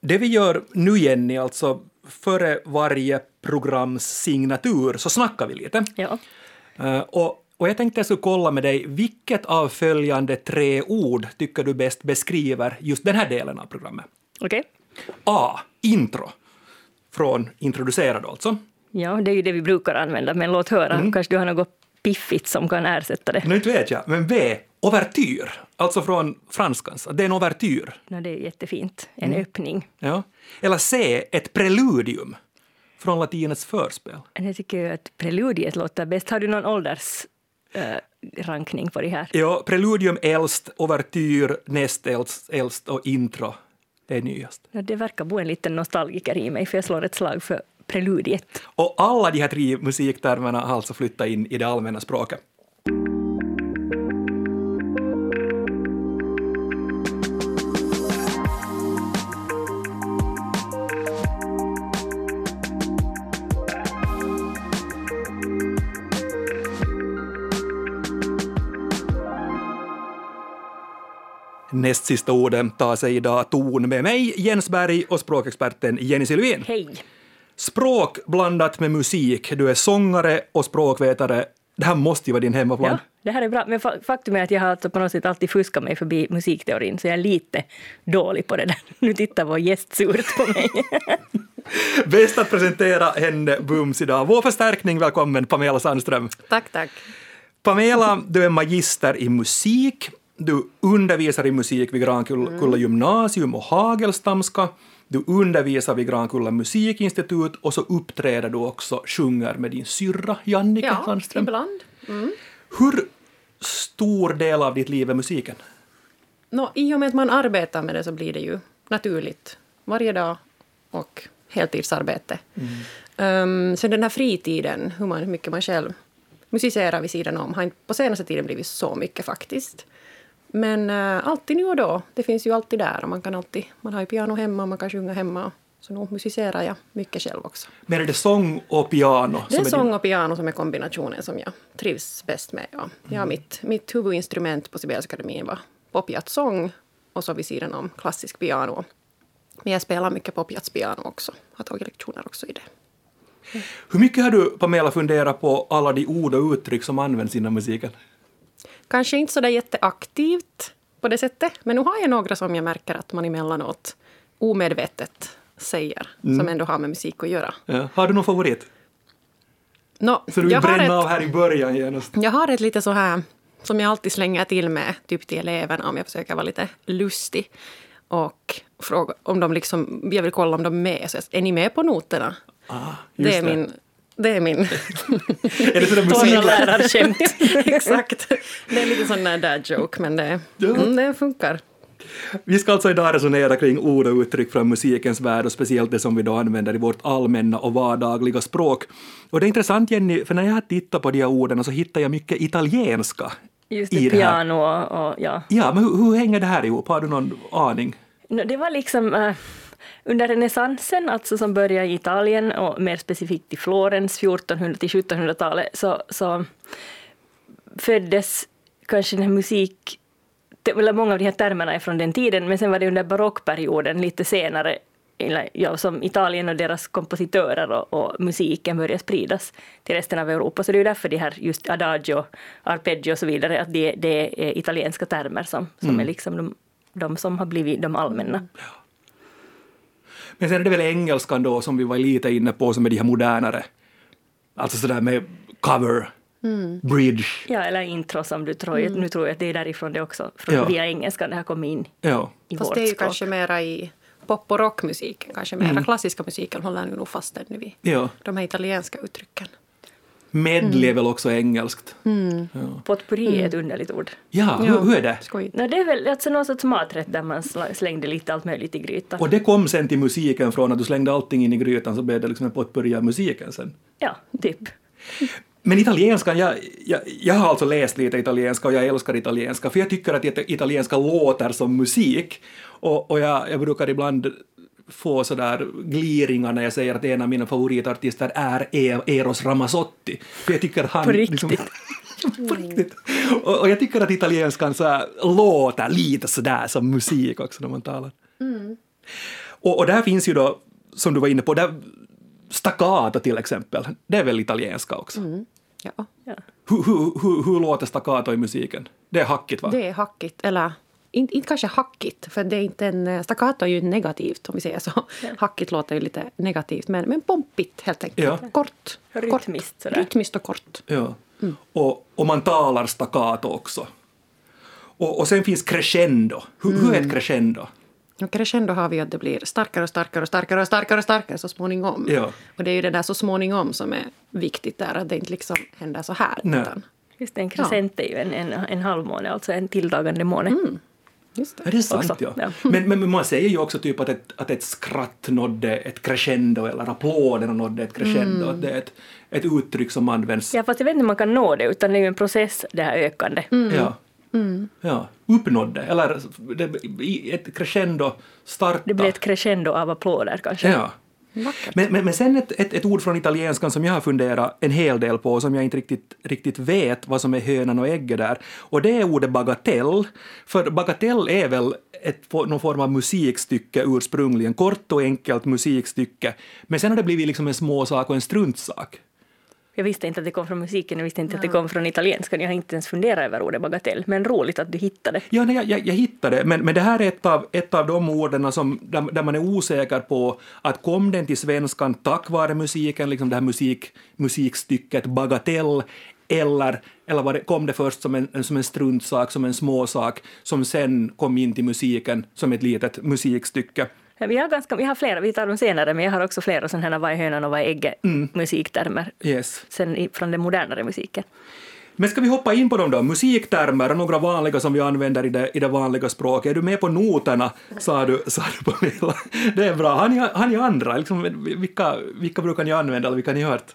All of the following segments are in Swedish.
Det vi gör nu Jenny, alltså före varje programs signatur så snackar vi lite. Ja. Eh, och, och jag tänkte jag skulle kolla med dig, vilket av följande tre ord tycker du bäst beskriver just den här delen av programmet? Okej. A. Intro. Från introducerad alltså. Ja, det är ju det vi brukar använda, men låt höra. Mm. Kanske du har något piffigt som kan ersätta det. Nu inte vet jag, men B. Ouvertyr. Alltså från franskans. Det är en ouvertyr. No, det är jättefint. En Mm. öppning. Ja. Eller C. Ett preludium. Från latinets förspel. Jag tycker att preludiet låter bäst. Har du någon ålders eh, rankning på det här? Ja, preludium äldst, ouvertyr näst äldst, äldst och intro det är nyast. Ja, det verkar bo en liten nostalgiker i mig, för jag slår ett slag för preludiet. Och alla de här tre musiktermerna har alltså flyttat in i det allmänna språket. Näst sista orden tar sig idag ton med mig, Jens Berg, och språkexperten Jenny Sylvin. Hej! Språk blandat med musik. Du är sångare och språkvetare. Det här måste ju vara din hemmaplan. Ja, det här är bra. Men fa- faktum är att jag har alltså på något sätt alltid fuskat mig förbi musikteorin, så jag är lite dålig på det där. Nu tittar vår gäst surt på mig. Bäst att presentera henne bums idag. Vår förstärkning, välkommen Pamela Sandström. Tack, tack. Pamela, du är magister i musik. Du undervisar i musik vid Grankulla gymnasium och Hagelstamska. Du undervisar vid Grankulla musikinstitut och så uppträder du också, sjunger med din syrra Jannike Ja, Sandström. ibland. Hur stor del av ditt liv är musiken? Nå, I och med att man arbetar med det så blir det ju naturligt varje dag och heltidsarbete. Um, sen den här fritiden, hur, man, hur mycket man själv musicerar vid sidan om, har inte på senaste tiden blivit så mycket faktiskt. Men uh, alltid nu och då, det finns ju alltid där och man kan alltid, man har ju piano hemma och man kan sjunga hemma. Så nu musicerar jag mycket själv också. Men är det sång och piano? Det är som sång och piano som är kombinationen som jag trivs bäst med. Ja. Ja, mitt, mitt huvudinstrument på Sibeliusakademin var popjazzsång och så vid sidan om klassisk piano. Men jag spelar mycket popjazzpiano också. Har tagit lektioner också i det. Hur mycket har du, Pamela, funderat på alla de ord och uttryck som används inom musiken? Kanske inte så där jätteaktivt på det sättet. Men nu har jag några som jag märker att man emellanåt omedvetet säger. Som ändå har med musik att göra. Ja. Har du någon favorit? Nå, Så du vill bränna ett, av här i början genast. jag har ett lite så här som jag alltid slänger till med typ till eleverna om jag försöker vara lite lustig. Och fråga om de liksom, jag vill kolla om de är med. Så jag, är ni med på noterna? Ah, Det är min... Det är min Är det sådär Torra musik? lärarskämt. Exakt. Det är lite sån där dad joke, men det, Ja. mm, det funkar. Vi ska alltså idag resonera kring ord och uttryck från musikens värld och speciellt det som vi då använder i vårt allmänna och vardagliga språk. Och det är intressant Jenny, för när jag har tittat på de här orden så hittar jag mycket italienska Just i det, det här. piano och, och ja. Ja, men hur, hur hänger det här ihop? Har du någon aning? No, det var liksom eh, under renässansen, alltså som började i Italien och mer specifikt i Florens 1400 till 1700-talet, så, så föddes kanske den här musik eller många av de här termerna är från den tiden, men sen var det under barockperioden lite senare ja, som Italien och deras kompositörer och, och musiken började spridas till resten av Europa. Så det är därför de här just adagio, arpeggio och så vidare, att det, det är italienska termer som, som är liksom de, de som har blivit de allmänna. Men sen är det väl engelskan då som vi var lite inne på som är de här modernare. Alltså sådär med cover, bridge. Ja, eller intro som du tror. Nu tror jag att det är därifrån det också, från, Ja. via engelskan, det har kommit in Ja. i Fast vårt det är ju språk. kanske mera i pop och rockmusiken. Kanske mera klassiska musiken håller nu nog fast ännu vid ja. de här italienska uttrycken. Medley är väl också engelskt. Ja, Potpurri är ett underligt ord. ja, hur, hur är det? Skoj. No, det är väl alltså någon sorts maträtt där man slängde lite allt möjligt i grytan. Och det kom sen till musiken från att du slängde allting in i grytan så blev det liksom en potpurri av musiken sen. Ja, typ. Men italienskan, jag, jag, jag har alltså läst lite italienska och jag älskar italienska för jag tycker att it- italienska låter som musik. Och, och jag, jag brukar ibland få sådär gliringar när jag säger att en av mina favoritartister är E- Eros Ramazzotti. För jag tycker han... På riktigt? på riktigt. Och, och jag tycker att italienskan så här låter lite sådär som musik också när man talar. Och, och där finns ju då, som du var inne på, där, staccato till exempel, det är väl italienska också? Ja. Ja. Hur, hur, hur, hur låter staccato i musiken? Det är hackigt va? Det är hackigt, eller inte, inte kanske hackigt, för det är inte en, eh, staccato är ju negativt om vi säger så. Hackigt låter ju lite negativt, men, men pompigt helt enkelt. Ja. Kort. Rytmiskt kort, sådär. Rytmiskt och kort. Ja. Och, och man talar staccato också. Och, och sen finns crescendo. Hur, hur är ett crescendo? Och crescendo har vi att det blir starkare och starkare och starkare och starkare och starkare så småningom. Ja. Och det är ju det där så småningom som är viktigt där, att det inte liksom händer så här. Nej. Utan, Just det, en crescent är ju en, en, en halvmåne, alltså en tilltagande måne. Just det. Är det sant? Också, ja. ja. Men, men, man säger ju också typ att ett, att ett skratt nådde ett crescendo eller applåderna nådde ett crescendo. Att det är ett, ett uttryck som används. Ja, fast jag vet inte om man kan nå det, utan det är ju en process, det här ökande. Ja. Ja, uppnådde, eller det, ett crescendo starta. Det blir ett crescendo av applåder kanske. Ja. Men, men, men sen ett, ett, ett ord från italienskan som jag har funderat en hel del på och som jag inte riktigt, riktigt vet vad som är hönan och ägget där. Och det är ordet bagatell. För bagatell är väl ett, någon form av musikstycke ursprungligen, kort och enkelt musikstycke. Men sen har det blivit liksom en småsak och en struntsak. Jag visste inte att det kom från musiken, jag visste inte att det kom från italienskan. Jag har inte ens funderat över ordet bagatell, men roligt att du hittade. Ja, nej, jag, jag, jag hittade men, men det här är ett av, ett av de orden som, där, där man är osäker på att kom den till svenskan tack vare musiken, liksom det här musik, musikstycket bagatell, eller, eller var det, kom det först som en, som en struntsak, som en småsak, som sen kom in till musiken som ett litet musikstycke. Vi har, ganska, vi har flera, vi tar dem senare, men jag har också flera sådana här vad är hönan och vad är ägget musiktermer Yes. sen från den modernare musiken. Men ska vi hoppa in på dem då? Musiktermer, några vanliga som vi använder i det, i det vanliga språket. Är du med på noterna, sa du, sa du Pamela. Det är bra. Har ni, har ni andra? Liksom, vilka, vilka brukar ni använda eller vilka har ni hört?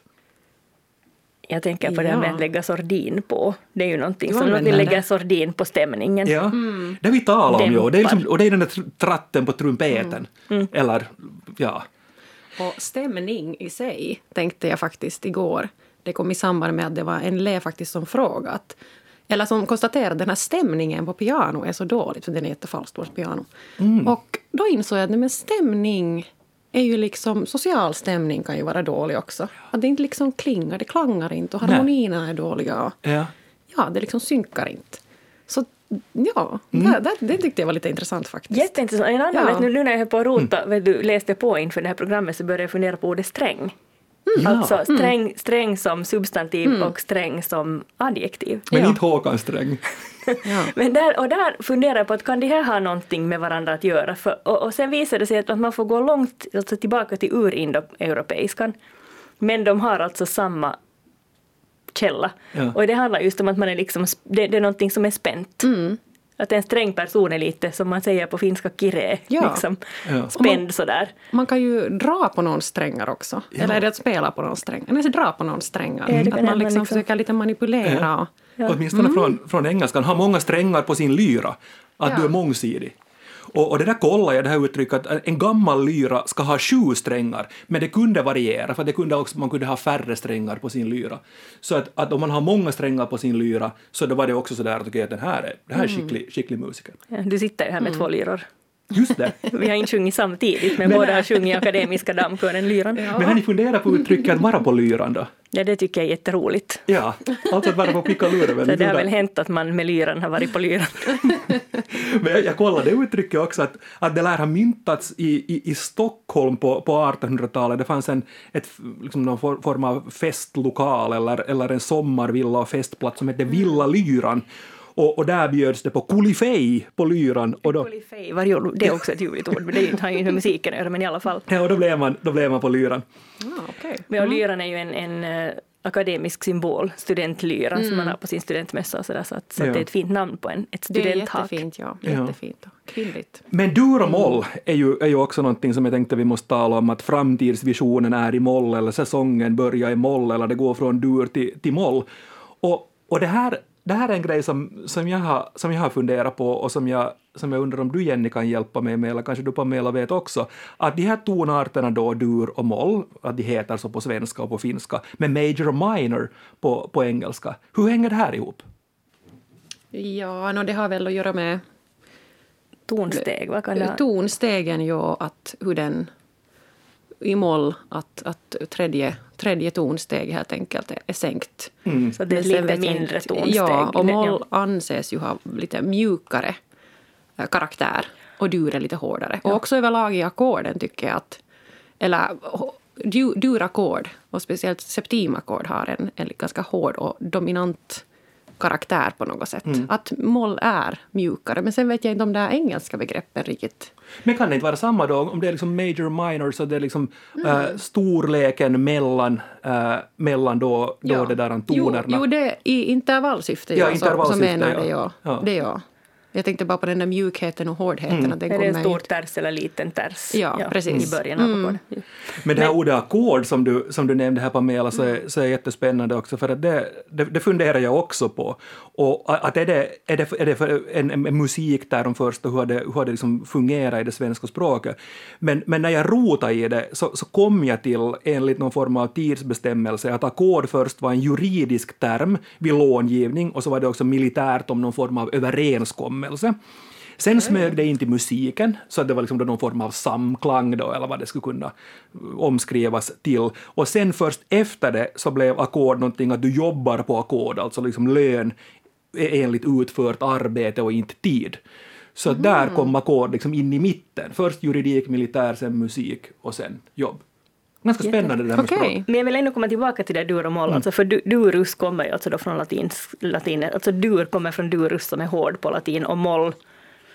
Jag tänker på det här med Ja. att lägga sordin på. Det är ju någonting som lägger det. sordin på stämningen. Ja, det vi talar om ju. Och det är, liksom, Dämpar. och det är den där tr- tratten på trumpeten. Eller, ja. Och stämning i sig tänkte jag faktiskt igår. Det kom i samband med att det var en elev faktiskt som frågat eller som konstaterade att den här stämningen på piano är så dåligt, för den är jättefalskt, vårt piano. Och då insåg jag att men stämning är ju liksom, social stämning kan ju vara dålig också. Att det inte liksom klingar, det klangar inte och Nej. harmonierna är dåliga. Och, ja. ja, det liksom synkar inte. Så ja, det, det, det tyckte jag var lite intressant faktiskt. Jätteintressant. En annan, Ja. vet, nu, nu när jag höll på att rota, vet du, läste på inför det här programmet så började jag fundera på ordet sträng. Ja. Alltså sträng, sträng som substantiv och sträng som adjektiv. Men Ja. inte Håkan Sträng. Ja. Men där, och där funderar jag på att kan det här ha någonting med varandra att göra? För, och, och sen visar det sig att man får gå långt alltså tillbaka till urindoeuropeiskan. Men de har alltså samma källa. Ja. Och det handlar just om att man är liksom, det, det är någonting som är spänt. Att en sträng person är lite, som man säger på finska, kiree, Ja. liksom Ja. spänd sådär. Man kan ju dra på någon strängar också. Ja. Eller är det att spela på någon sträng? Eller dra på någon strängar. Ja, kan att man liksom, liksom. försöker lite manipulera. och- Ja. Åtminstone från, från engelskan. Har många strängar på sin lyra. Att Ja. du är mångsidig. Och, och det där kollar jag, det här uttrycket, att en gammal lyra ska ha sju strängar, men det kunde variera, för det kunde också, man kunde ha färre strängar på sin lyra. Så att, att om man har många strängar på sin lyra, så då var det också så där att okej, att den här är, det här är skicklig, skicklig musiker. Ja, du sitter här med två lyror. Just det. Vi har inte sjungit samtidigt, men Men- båda har sjungit i Akademiska dammkören Lyran. Ja. Men har ni funderat på uttrycket att vara på lyran då? Det tycker jag är jätteroligt. Ja, alltså att vara på pickaluren. Så det har väl hänt att man med lyran har varit på lyran. Men jag, jag kollade det uttrycket också, att, att det lär ha myntats i, i, i Stockholm på, på 1800-talet. Det fanns en, ett, liksom någon for, form av festlokal eller, eller en sommarvilla och festplats som hette Villa Lyran. Och, och där bjöds det på kulifej på lyran. Och då, Kolifej, var ju- det är också ett ljuvligt ord, men det har ju inte med musiken att göra, men i alla fall. ja, och då, blev man, då blev man på lyran. Ah, okej. Men och lyran är ju en, en eh, akademisk symbol, studentlyran, som man har på sin studentmössa och sådär, så, att, så att Ja. det är ett fint namn på en, ett Det är studenthak. jättefint, ja. Ja. Jättefint. och Kvinnligt. Men dur och moll är ju, är ju också någonting som jag tänkte vi måste tala om, att framtidsvisionen är i moll, eller säsongen börjar i moll, eller det går från dur till, till moll. Och, och det, här, det här är en grej som, som, jag har, som jag har funderat på och som jag, som jag undrar om du Jenny kan hjälpa mig med, eller kanske du Pamela vet också, att de här tonarterna då, dur och moll, att de heter så på svenska och på finska, med major och minor på, på engelska. Hur hänger det här ihop? Ja, no, det har väl att göra med Tonsteg, vad kan det ha? Tonstegen, ja, att hur den i moll, att, att tredje, tredje tonsteg helt enkelt är, är sänkt. Så det är lite mindre tonsteg. Ja, och moll anses ju ha lite mjukare eh, karaktär och dur är lite hårdare. Och också överlag i ackorden tycker jag att, eller dur-ackord och speciellt septimackord har en, en ganska hård och dominant karaktär på något sätt. Att moll är mjukare. Men sen vet jag inte om de där engelska begreppen riktigt. Men kan det inte vara samma då, om det är liksom major minor så det är liksom eh, storleken mellan, eh, mellan då, då det där tonerna? Jo, jo det, i intervallsyfte, Ja, ja, så, så intervallsyfte, menar ja. det jag. Ja. Det jag. Jag tänkte bara på den där mjukheten och hårdheten. Att den Är det en stor inte- ters eller liten ters? Ja, precis. I början av ackordet. Men det här ordet ackord som du, som du nämnde här Pamela så är, så är jättespännande också för att det, det, det funderar jag också på. Och att är det, är det, är det för en, en, en musikterm först och hur har det, hur har det liksom fungerat i det svenska språket. Men, men när jag rotade i det så, så kom jag till enligt någon form av tidsbestämmelse att ackord först var en juridisk term vid långivning och så var det också militärt om någon form av överenskommelse. Sen smög det in till musiken, så att det var liksom någon form av samklang då, eller vad det skulle kunna omskrivas till. Och sen först efter det så blev ackord någonting att du jobbar på ackord, alltså liksom lön enligt utfört arbete och inte tid. Så att där kom ackord liksom in i mitten. Först juridik, militär, sen musik och sen jobb. Ganska spännande det där med Okej. språk. Men jag vill ändå komma tillbaka till det dur och moll, alltså för du, durus kommer ju alltså då från latins, latinet, alltså dur kommer från durus som är hård på latin och moll,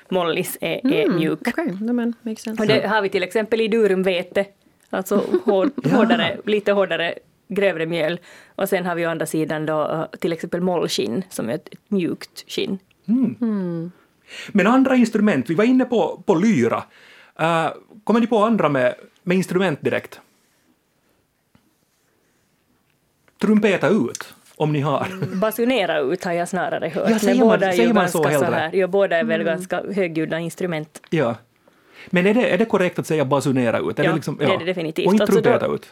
mollis är, är mjuk. Okej, okay, men makes sense. Och det har vi till exempel i durum vete, alltså hård, hårdare, lite hårdare grövre mjöl. Och sen har vi å andra sidan då eh, till exempel mollskinn som är ett mjukt skinn. Men andra instrument, vi var inne på, på lyra. Uh, kommer ni på andra med, med instrument direkt? Trumpeta ut, om ni har. Basunera ut har jag snarare hört. Ja, säger men man- båda är säger ju man så så, här. Ja, båda är väl ganska högljudda instrument. Ja. Men är det, är det korrekt att säga basunera ut? Är Ja, det, liksom, det är det definitivt. Och inte Alltså då- trumpeta ut?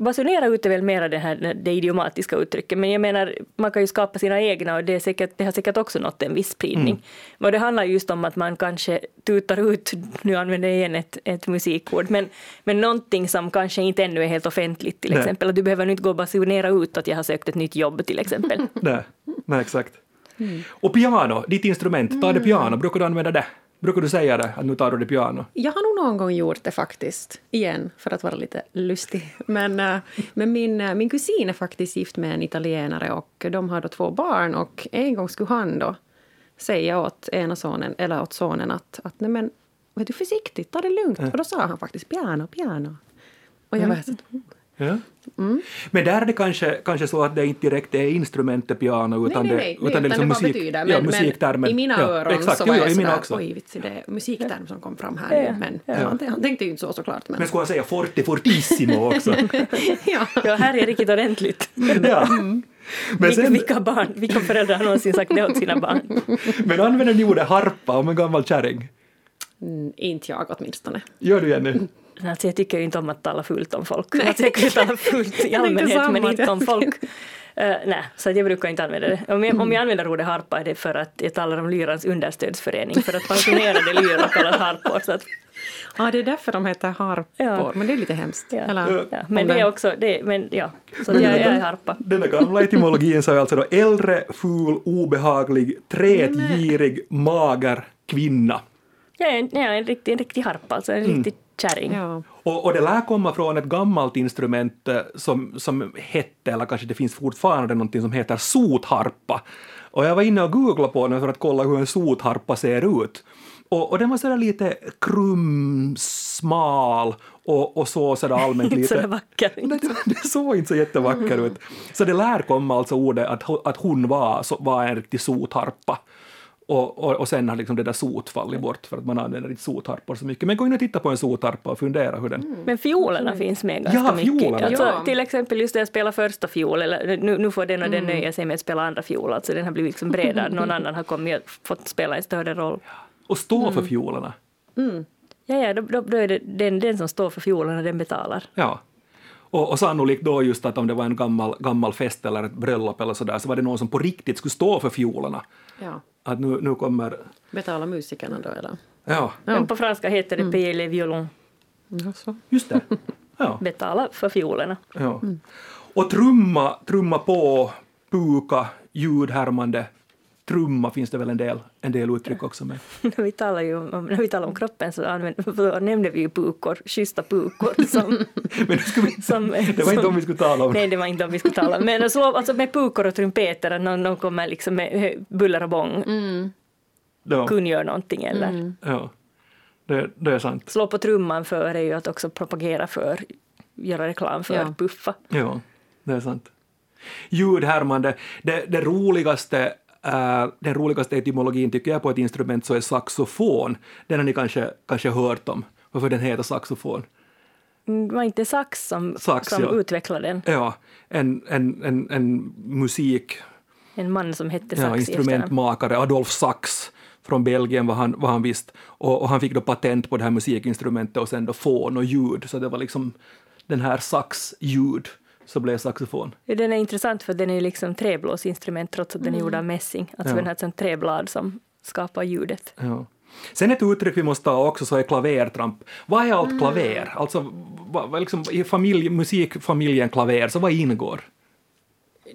Basunera ut är väl mera det, här, det idiomatiska uttrycket, men jag menar, man kan ju skapa sina egna och det, är säkert, det har säkert också nått en viss spridning. Mm. Och det handlar just om att man kanske tutar ut, nu använder jag igen ett, ett musikord, men, men någonting som kanske inte ännu är helt offentligt till Nej. exempel. Att du behöver inte gå och basunera ut att jag har sökt ett nytt jobb till exempel. Nej, nej exakt. Mm. Och piano, ditt instrument, ta det piano, brukar du använda det? Brukar du säga det, att nu tar du det piano? Jag har nog någon gång gjort det faktiskt, igen, för att vara lite lustig. Men, eh, men min, eh, min kusin är faktiskt gift med en italienare och de har då två barn och en gång skulle han då säga åt ena sonen, eller åt sonen att, att nej men, vet du försiktigt, ta det lugnt. Och då sa han faktiskt piano, piano. Och jag var så Ja. Mm. Men där är det kanske, kanske så att det inte direkt är instrumentet piano utan nej, nej, det, nej, utan det är liksom musik, betyder. ja, Men, musiktermen. men i mina ja, öron exakt, så jo, var jo, jag mina sådär, också. oj vitsi, det är musikterm som kom fram här Ja, nu. Men ja. ja. han, han tänkte ju inte så såklart. Men, Men skulle jag säga forte fortissimo också? ja. Ja, här är riktigt ordentligt. ja. Men, Vilka, sen, vilka barn, vilka föräldrar har någonsin sagt det åt sina barn? men använder ni ordet harpa om en gammal kärring? Mm, inte jag åtminstone. Gör du Jenny? Alltså jag tycker ju inte om att tala fult om folk. Alltså jag kan ju tala fult i allmänhet men inte om folk. Uh, nej, så jag brukar inte använda det. Om jag, om jag använder ordet harpa är det för att jag talar om lyrans understödsförening för att pensionerade lyror kallas harpor. Så att, Ja, det är därför de heter harpor, Ja. men det är lite hemskt. ja, Eller, ja. Men det är också, det, men ja, så att jag, jag är harpa. Den där gamla etymologin sa ju alltså då äldre, ful, obehaglig, trätgirig, mager kvinna. Jag är en, jag är en, riktig, en riktig harpa, alltså en riktig kärring. Ja. Och, och det lär komma från ett gammalt instrument eh, som, som hette, eller kanske det finns fortfarande någonting som heter sotharpa. Och jag var inne och googlade på den för att kolla hur en sotharpa ser ut. Och, och den var sådär lite krum, smal och, och så sådär allmänt Inte lite... sådär vacker. Nej, det, det såg inte så jättevacker ut. Så det lär komma alltså ordet att, att hon var, så, var en riktig sotharpa. Och, och, och sen har liksom det där sot fallit bort för att man använder inte sotharpor så mycket. Men gå in och titta på en sotharpa och fundera hur den... Men fiolerna finns med ganska Ja, mycket. fiolerna. Alltså, Ja. Till exempel just när jag spelar första fiol, eller nu, nu får den och den nöja sig med att spela andra fiol, alltså den har blivit liksom bredare, någon annan har kommit och fått spela en större roll. Och stå för fiolerna. Ja, ja, då, då, då är det den, den som står för fiolerna, den betalar. Ja. Och, och sannolikt då just att om det var en gammal, gammal fest eller ett bröllop eller sådär så var det någon som på riktigt skulle stå för fiolerna. Ja. Att nu, nu kommer... Betala musikerna då eller? Ja, Men på franska heter det payer les violons. Jaså? just det. Ja, Betala för fiolerna. ja. Och trumma, trumma på, puka, ljudhärmande. Trumma finns det väl en del, en del uttryck också med. När vi talar ju om, när vi talar om kroppen så använder, då nämnde vi ju pukor, schyssta pukor. Som, Men ska vi, som, det var inte som- om vi skulle tala om Nej, det var inte om vi skulle tala om. Men slå, alltså med pukor och trumpeter, att någon, någon kommer liksom med buller och bång, Mm. ja, kungör någonting eller ja. Det, det är sant. slå på trumman för är ju att också propagera för, göra reklam för, Ja. puffa. Ja, det är sant. Ljudhärmande. Det, det roligaste, den roligaste etymologin tycker jag på ett instrument så är saxofon. Den har ni kanske, kanske hört om, varför den heter saxofon. Mm, Det var inte Sax som, Sax, som ja. utvecklade den, Ja, en, en, en, en musik, en man som hette Sax ja, instrumentmakare, Adolf Sax från Belgien var han, var han visst. Och, och han fick då patent på det här musikinstrumentet och sen då fån och ljud, så det var liksom den här sax-ljud så blev saxofon. Ja, Den är intressant för den är liksom träblåsinstrument trots att den är gjord av mässing. Alltså Ja. den har ett sånt träblad som skapar ljudet. Ja. Sen ett uttryck vi måste ta också så är klavertramp. Vad är allt klaver? Alltså, vad, vad liksom, i familj, musikfamiljen klaver, så vad ingår?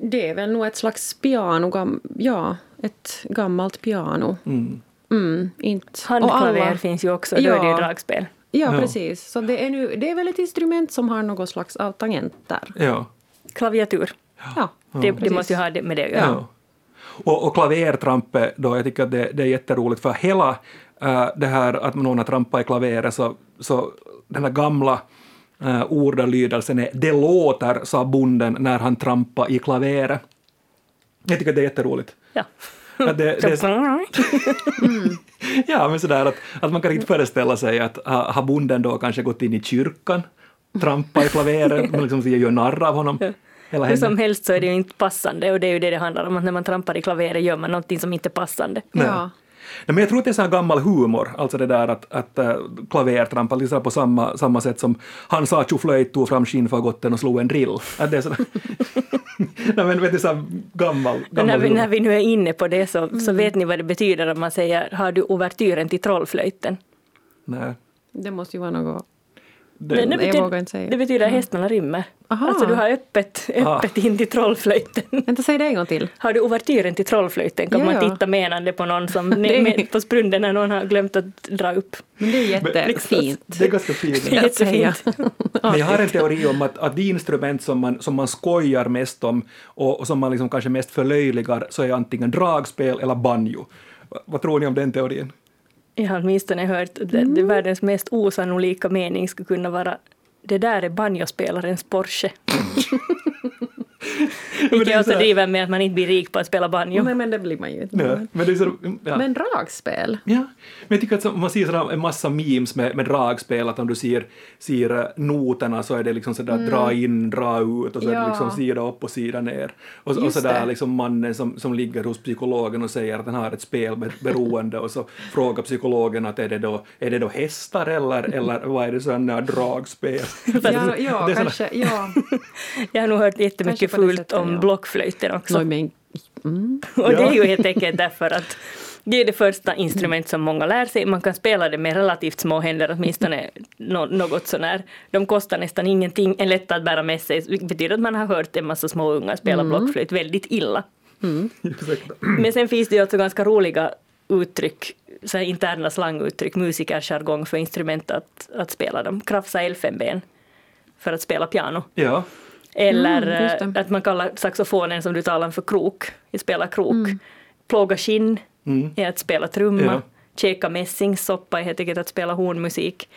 Det är väl nog ett slags piano, gam, ja, ett gammalt piano. Mm. Mm, inte. och Handklaver alla- finns ju också, då är det ju Ja. dragspel. Ja, Ja. precis. Så det är, nu, det är väl ett instrument som har något slags av tangenter. Ja. Klaviatur, Ja, det, det precis. måste ju ha det med det att ja. göra. Och, och klavertrampet då, jag tycker att det, det är jätteroligt för hela äh, det här att någon har trampat i klaveret så, så den här gamla äh, ordalydelsen är ”det låter”, sa bonden när han trampade i klaveret. Jag tycker att det är jätteroligt. Ja. Att det, det, är- Ja, men sådär att, att man kan inte föreställa sig att ha, har bonden då kanske gått in i kyrkan, trampat i klaveret, man liksom gör narr av honom. Hela Hur som helst så är det ju inte passande och det är ju det det handlar om, att när man trampar i klaveret gör man någonting som inte är passande. Ja. Nej, men jag tror att det är sån här gammal humor, alltså det där att, att äh, klavertrampa liksom på samma, samma sätt som han sa tjoflöjt, tog fram skinnfagotten och slog en drill. Att det är. Nej men vet du, så här gammal, Men när gammal vi, när vi nu är inne på det så, så vet ni vad det betyder om man säger har du ouvertyren till trollflöjten? Nej. Det måste ju vara något... Det, Det, det, jag betyder, vågar inte säga. det betyder hästarna rymmer. Aha. Alltså du har öppet, Ah. öppet in till trollflöjten. Vänta, säg det en gång till. Har du ouvertyren till trollflöjten kan Ja, man titta menande på någon som är- med, på sprunden när någon har glömt att dra upp. Men det är jättefint. det är ganska fint. Jättefint. Men jag har en teori om att, att de instrument som man, som man skojar mest om och, och som man liksom kanske mest förlöjligar så är antingen dragspel eller banjo. Va- Vad tror ni om den teorin? Jag har åtminstone hört att det, det världens mest osannolika mening skulle kunna vara det där är banjospelarens Porsche. Är jag också driver med att man inte blir rik på att spela banjo. Nej, men det blir man ju inte. Nej, men det är så, ja. Men dragspel? Ja, men jag tycker att så- man ser sådär en massa memes med, med dragspel, att om du ser, ser eh, noterna så är det liksom sådär dra in, dra ut och så är det Ja. liksom sida upp och sida ner. Och, och Just sådär det. liksom mannen som, som ligger hos psykologen och säger att han har ett spelberoende och så frågar psykologen att är det då, är det då hästar eller, eller vad är det sådana dragspel? Ja, ja kanske. Ja. Jag har nog hört jättemycket fult sättet, om ja. blockflöjten också. Nå, men, mm. Och det är ju helt enkelt därför att det är det första instrument som många lär sig. Man kan spela det med relativt små händer, åtminstone nå- något sånär. De kostar nästan ingenting, är lätta att bära med sig, vilket betyder att man har hört en massa små ungar spela blockflöjt väldigt illa. Ursäkta. Men sen finns det ju alltså ganska roliga uttryck, så här interna slanguttryck, musikerjargong för instrument att, att spela dem. Krafsa elfenben för att spela piano. ja, Eller Mm, eh, att man kallar saxofonen som du talar om för krok, vi spelar krok. Plåga skinn mm. är att spela trumma. Ja. Käka mässingssoppa är helt enkelt att spela hornmusik.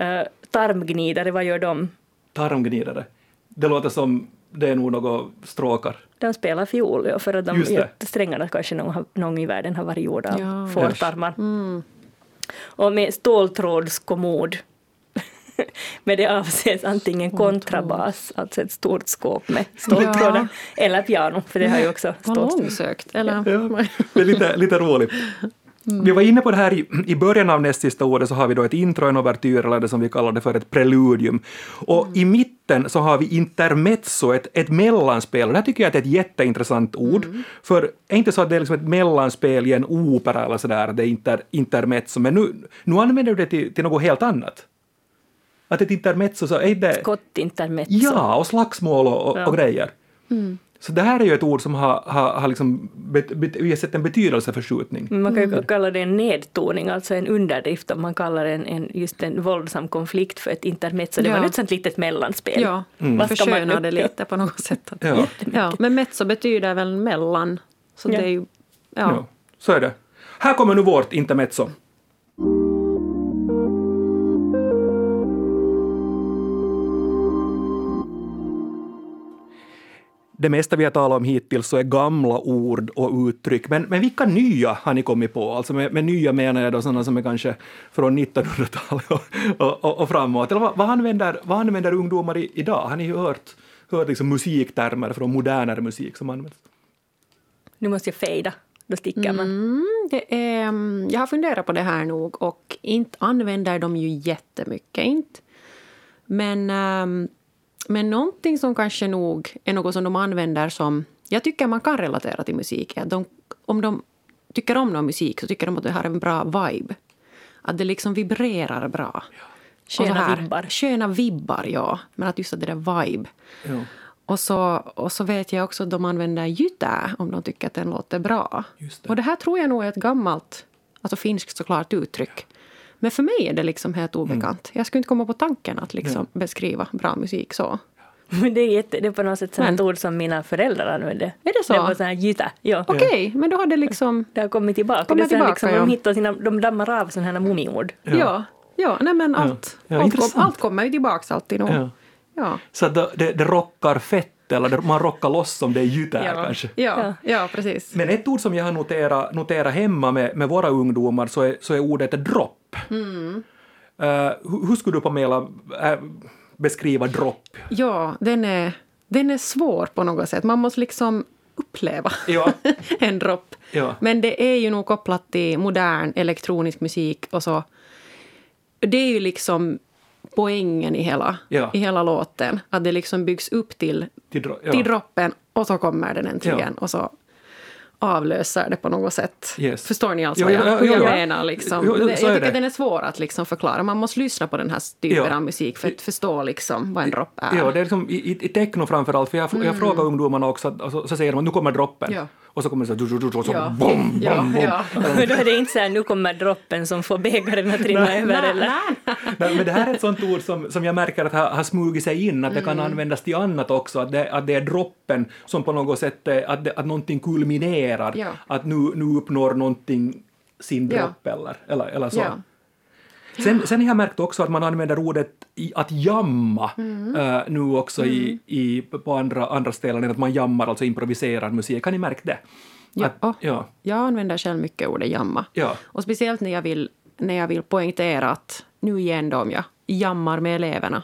Uh, tarmgnidare, vad gör de? tarmgnidare. Det låter som det är nog något stråkar. De spelar fiol, ja, för att de, strängarna kanske någon, någon i världen har varit gjorda av Ja. fårtarmar. Mm. Och med ståltrådskommod. med det avses antingen kontrabas, alltså ett stort skåp med ståltrådar, eller piano, för det har ju också Vad stått. långsökt. Eller? Ja, det är lite, lite roligt. Vi var inne på det här i, i början av näst sista ordet så har vi då ett intro, en ouvertyr eller det som vi kallar det för ett preludium. Och i mitten så har vi intermezzo, ett, ett mellanspel. Och det här tycker jag är ett jätteintressant ord. För är inte så att det är liksom ett mellanspel i en opera eller sådär, det är inter, intermezzo, men nu, nu använder du det till, till något helt annat. Att ett intermezzo så är det... Skottintermezzo. Ja, och slagsmål och, och, Ja. och grejer. Mm. Så det här är ju ett ord som har, har, har liksom bet, bet, vi har sett en betydelseförskjutning. Man kan ju kalla det en nedtoning, alltså en underdrift om man kallar en, en, just en våldsam konflikt för ett intermezzo. Det Ja. var ett sånt litet mellanspel. Ja, ska man försköna nu- det lite på något sätt. Ja. Ja, men mezzo betyder väl mellan. Så Ja. det är ju... Ja. Ja. så är det. Här kommer nu vårt intermezzo. Det mesta vi har talat om hittills så är gamla ord och uttryck, men, men vilka nya har ni kommit på? Alltså med, med nya menar jag då sådana som är kanske från 1900-talet och, och, och, och framåt. Eller vad, vad, använder, vad använder ungdomar i, idag? Har ni hört, hört liksom musiktermer från modernare musik som används? Nu måste jag fejda, då sticker man. Mm, det är, mm, jag har funderat på det här nog och inte använder de ju jättemycket. Inte. Men, ehm, men någonting som kanske nog är något som de använder som jag tycker man kan relatera till musik att de, om de tycker om någon musik så tycker de att det har en bra vibe. Att det liksom vibrerar bra. Så Sköna här- vibbar. Sköna vibbar, ja. Men att just att det där vibe. Ja. Och så, och så vet jag också att de använder jytä om de tycker att den låter bra. Det. Och det här tror jag nog är ett gammalt, alltså finskt såklart, uttryck. Men för mig är det liksom helt obekant. Jag skulle inte komma på tanken att liksom beskriva bra musik så. Men det är, jätte, det är på något sätt ett ord som mina föräldrar använde. Är det så? Det var sån här gyta. Ja. Okej, men då har det liksom... Det har kommit tillbaka. Det är här tillbaka, liksom, ja. De hittar sina, de dammar av sådana här mumiord. Ja, ja, nej men allt, Ja, allt, kom, allt kommer ju tillbaka alltid nog. Ja. Ja. Så det, det rockar fett, eller det, man rockar loss om det är gitarr kanske. Ja, ja, precis. Men ett ord som jag har noterat, noterat hemma med, med våra ungdomar så är, så är ordet dropp. Mm. Eh, hur, hur skulle du Pamela äh, beskriva dropp? Ja, den är, den är svår på något sätt. Man måste liksom uppleva Ja. en dropp. Ja. Men det är ju nog kopplat till modern elektronisk musik och så. Det är ju liksom poängen i hela, Ja. i hela låten. Att det liksom byggs upp till, Till, dro- ja. till droppen och så kommer den äntligen. Ja. Och så avlöser det på något sätt. Yes. Förstår ni alltså Jo, vad jag, ja, hur ja, jag ja. menar? Liksom. Jo, jag tycker det. den är svår att liksom förklara. Man måste lyssna på den här typen Ja. av musik för att förstå liksom vad en dropp är. Ja, det är liksom i, i, techno framför allt, för jag, jag frågar ungdomarna också, att- alltså, så säger de att nu kommer droppen. Mm. Och så kommer det så, du, du, du, och så Ja. bom, bom, Ja, bom. ja. Men då är det inte så här, nu kommer droppen som får bägaren att rinna över. Nej, eller? nej. Nej, men det här är ett sånt ord som, som jag märker att har, har smugit sig in, att det kan användas till annat också, att det, att det är droppen som på något sätt, eh, att, det, att någonting kulminerar, Ja. att nu, nu uppnår någonting sin dropp eller, eller, eller så. Sen, sen har jag märkt också att man använder ordet i, att jamma Mm. eh, nu också i, i, på andra, andra ställen, än att man jammar, alltså improviserar musik. Har ni märkt det? Ja. Att, ja. Jag använder själv mycket ordet jamma. Ja. Och speciellt när jag, vill, när jag vill poängtera att nu igen då om jag jammar med eleverna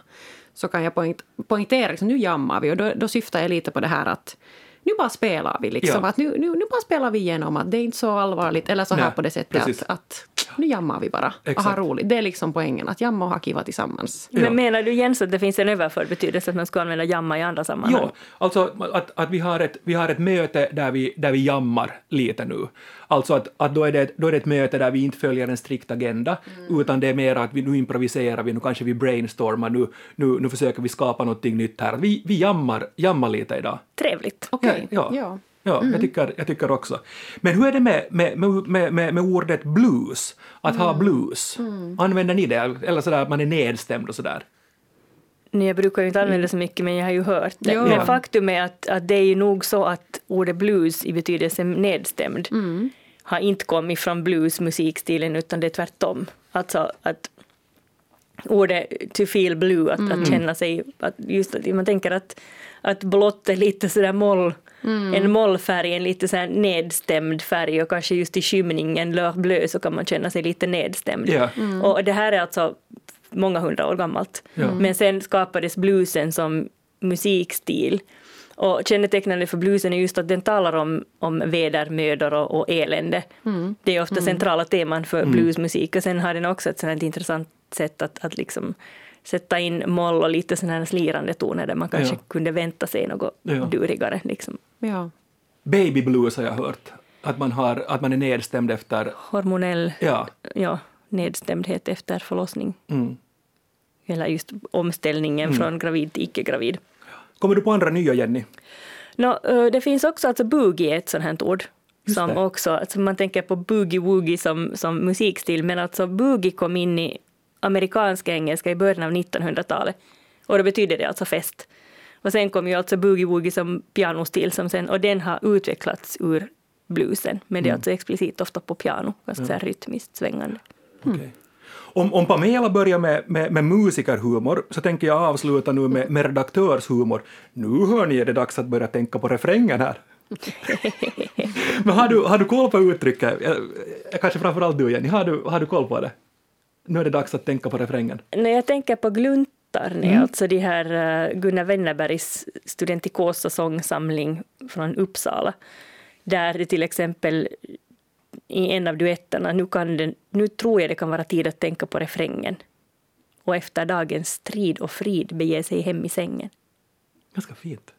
så kan jag poäng, poängtera liksom, nu jammar vi och då, då syftar jag lite på det här att nu bara spelar vi liksom. Ja. Att nu, nu, nu bara spelar vi igenom att det är inte så allvarligt eller så här Nej, på det sättet precis. att, att nu jammar vi bara och har roligt. Det är liksom poängen, att jamma och ha kiva tillsammans. Ja. Men menar du Jens att det finns en överförd betydelse att man ska använda jamma i andra sammanhang? Jo, alltså att, att vi, har ett, vi har ett möte där vi, där vi jammar lite nu. Alltså att, att då, är det, då är det ett möte där vi inte följer en strikt agenda, utan det är mer att vi nu improviserar vi, nu kanske vi brainstormar, nu, nu, nu försöker vi skapa någonting nytt här. Vi, vi jammar, jammar lite idag. Trevligt. Okej, Ja, ja. Ja, jag, tycker, jag tycker också. Men hur är det med, med, med, med, med ordet blues? Att ha blues? Använder ni det? Eller sådär att man är nedstämd och sådär? Nej, jag brukar ju inte använda det så mycket, men jag har ju hört det. Ja. Men faktum är att, att det är ju nog så att ordet blues i betydelse nedstämd har inte kommit från bluesmusikstilen, utan det är tvärtom. Alltså att ordet to feel blue, att, att känna sig... Att just att man tänker att, att blått är lite sådär moll, en mollfärg, en lite sådär nedstämd färg och kanske just i skymningen, leur bleu, så kan man känna sig lite nedstämd. Ja. Och det här är alltså många hundra år gammalt. Ja. Men sen skapades bluesen som musikstil. Och kännetecknande för bluesen är just att den talar om, om vädermödor och, och elände. Det är ofta centrala teman för bluesmusik. Och sen har den också ett sånt intressant sätt att, att liksom sätta in moll och lite sådana här slirande toner där man kanske Ja. kunde vänta sig något Ja. durigare. Liksom. Ja. Baby blues har jag hört. Att man, har, att man är nedstämd efter... Hormonell Ja. ja, nedstämdhet efter förlossning. Mm. Eller just omställningen från gravid till icke-gravid. Kommer du på andra nya, Jenny? Ö, det finns också, alltså boogie är ett sånt här ord. Som också, alltså man tänker på boogie-woogie som, som musikstil, men alltså boogie kom in i amerikanska engelska i början av 1900-talet. Och då betyder det alltså fest. Och sen kom ju alltså boogie-woogie som pianostil, som sen, och den har utvecklats ur bluesen. Men det är alltså explicit ofta på piano, ganska så här rytmiskt svängande. Okej. Om, om Pamela börjar med, med, med musikerhumor så tänker jag avsluta nu med, med redaktörshumor. Nu hör ni, är det dags att börja tänka på refrängen här. Men har du, har du koll på uttrycket? Kanske framförallt du Jenny, har du, har du koll på det? Nu är det dags att tänka på refrängen. När jag tänker på gluntarne, alltså de här uh, Gunnar Wennerbergs studentikosa sångsamling från Uppsala, där det till exempel i en av duetterna, nu, kan den, nu tror jag det kan vara tid att tänka på refrängen. Och efter dagens strid och frid bege sig hem i sängen. Ganska fint.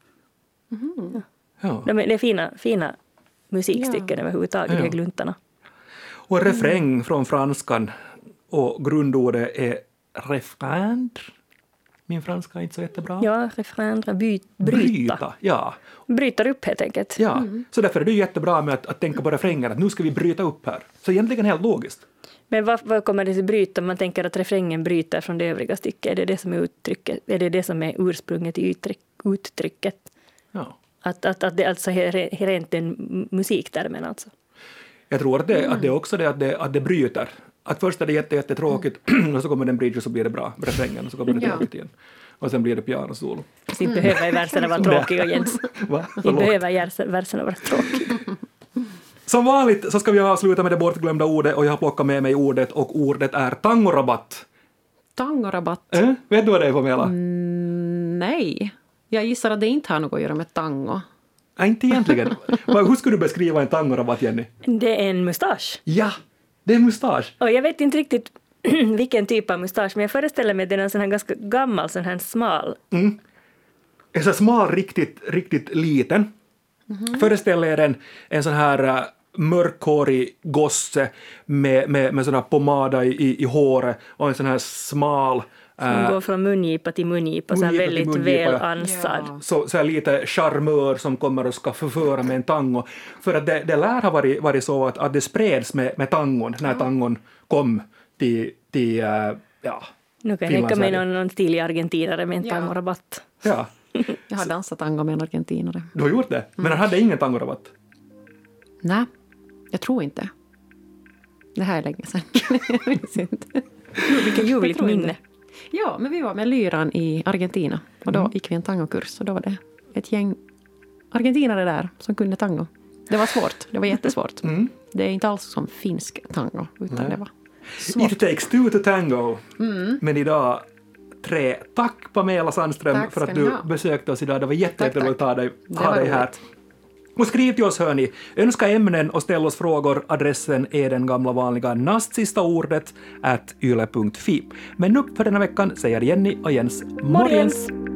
Ja. De är, det är fina, fina musikstycken överhuvudtaget, de Ja. här gluntarna. Och refräng från franskan och grundordet är refränd. Min franska är inte så jättebra. Ja, refrän, by, bryta. Ja. Bryter upp helt enkelt. ja. Så därför är det jättebra med att, att tänka på refrängen, att nu ska vi bryta upp här. Så egentligen helt logiskt. Men vad, vad kommer det till bryta? Man tänker att refrängen bryter från det övriga stycket. Är det det som är, uttrycket? Är, det det som är ursprunget i uttryck, uttrycket? Ja. Att, att, att det alltså är re- rent den musiktermen alltså? Jag tror att det, att det är också det att, det att det bryter. Att först är det jätte, jättetråkigt och så kommer den bridge och så blir det bra, refrängen, och så kommer det Ja. tråkigt igen. Och sen blir det pianosolo. Så inte behöver verserna vara tråkiga Jens. Va? Inte behöver vers- verserna vara tråkiga. Som vanligt så ska vi avsluta med det bortglömda ordet och jag har plockat med mig ordet och ordet är tangorabatt. Tangorabatt? Äh? Vet du vad det är Pamela? Nej. Jag gissar att det inte har något att göra med tango. Nej, inte egentligen. Hur skulle du beskriva en tangorabatt, Jenny? Det är en mustasch. Ja, det är mustasch. Och jag vet inte riktigt vilken typ av mustasch, men jag föreställer mig att den är en sån här ganska gammal, sån här smal. är så smal, riktigt, riktigt liten. Föreställ er en, en sån här uh, mörkhårig gosse med, med, med sån här pomada i, i, i håret och en sån här smal Som äh, går från mungipa till mungipa, så mungipa till väldigt mungipa, väl ansad. Ja. så, så lite charmör som kommer och ska förföra med en tango. För att det, det lär ha varit, varit så att, att det spreds med, med tangon när tangon kom till, till äh, ja, Nu kan jag tänka mig någon, någon stilig argentinare med en Ja. tangorabatt. ja. Jag har dansat tango med en argentinare. Du har gjort det? Men han hade ingen tangorabatt? Nej, jag tror inte. Det här är länge sedan. Jag minns inte. Vilket ljuvligt minne. Ja, men vi var med lyran i Argentina och då gick vi en tangokurs och då var det ett gäng argentinare där som kunde tango. Det var svårt, det var jättesvårt. Mm. Det är inte alls som finsk tango, utan Nej. det var svårt. It takes two to tango. Men idag tre. Tack Pamela Sandström Tack för att du ha. besökte oss idag. Det var jätteroligt att ha dig, ha dig här. Och skriv till oss hörni. Önska ämnen och ställ oss frågor. Adressen är den gamla vanliga näst sista ordet at yle.fi. Men nu för denna veckan säger Jenny och Jens morgens. Morgens!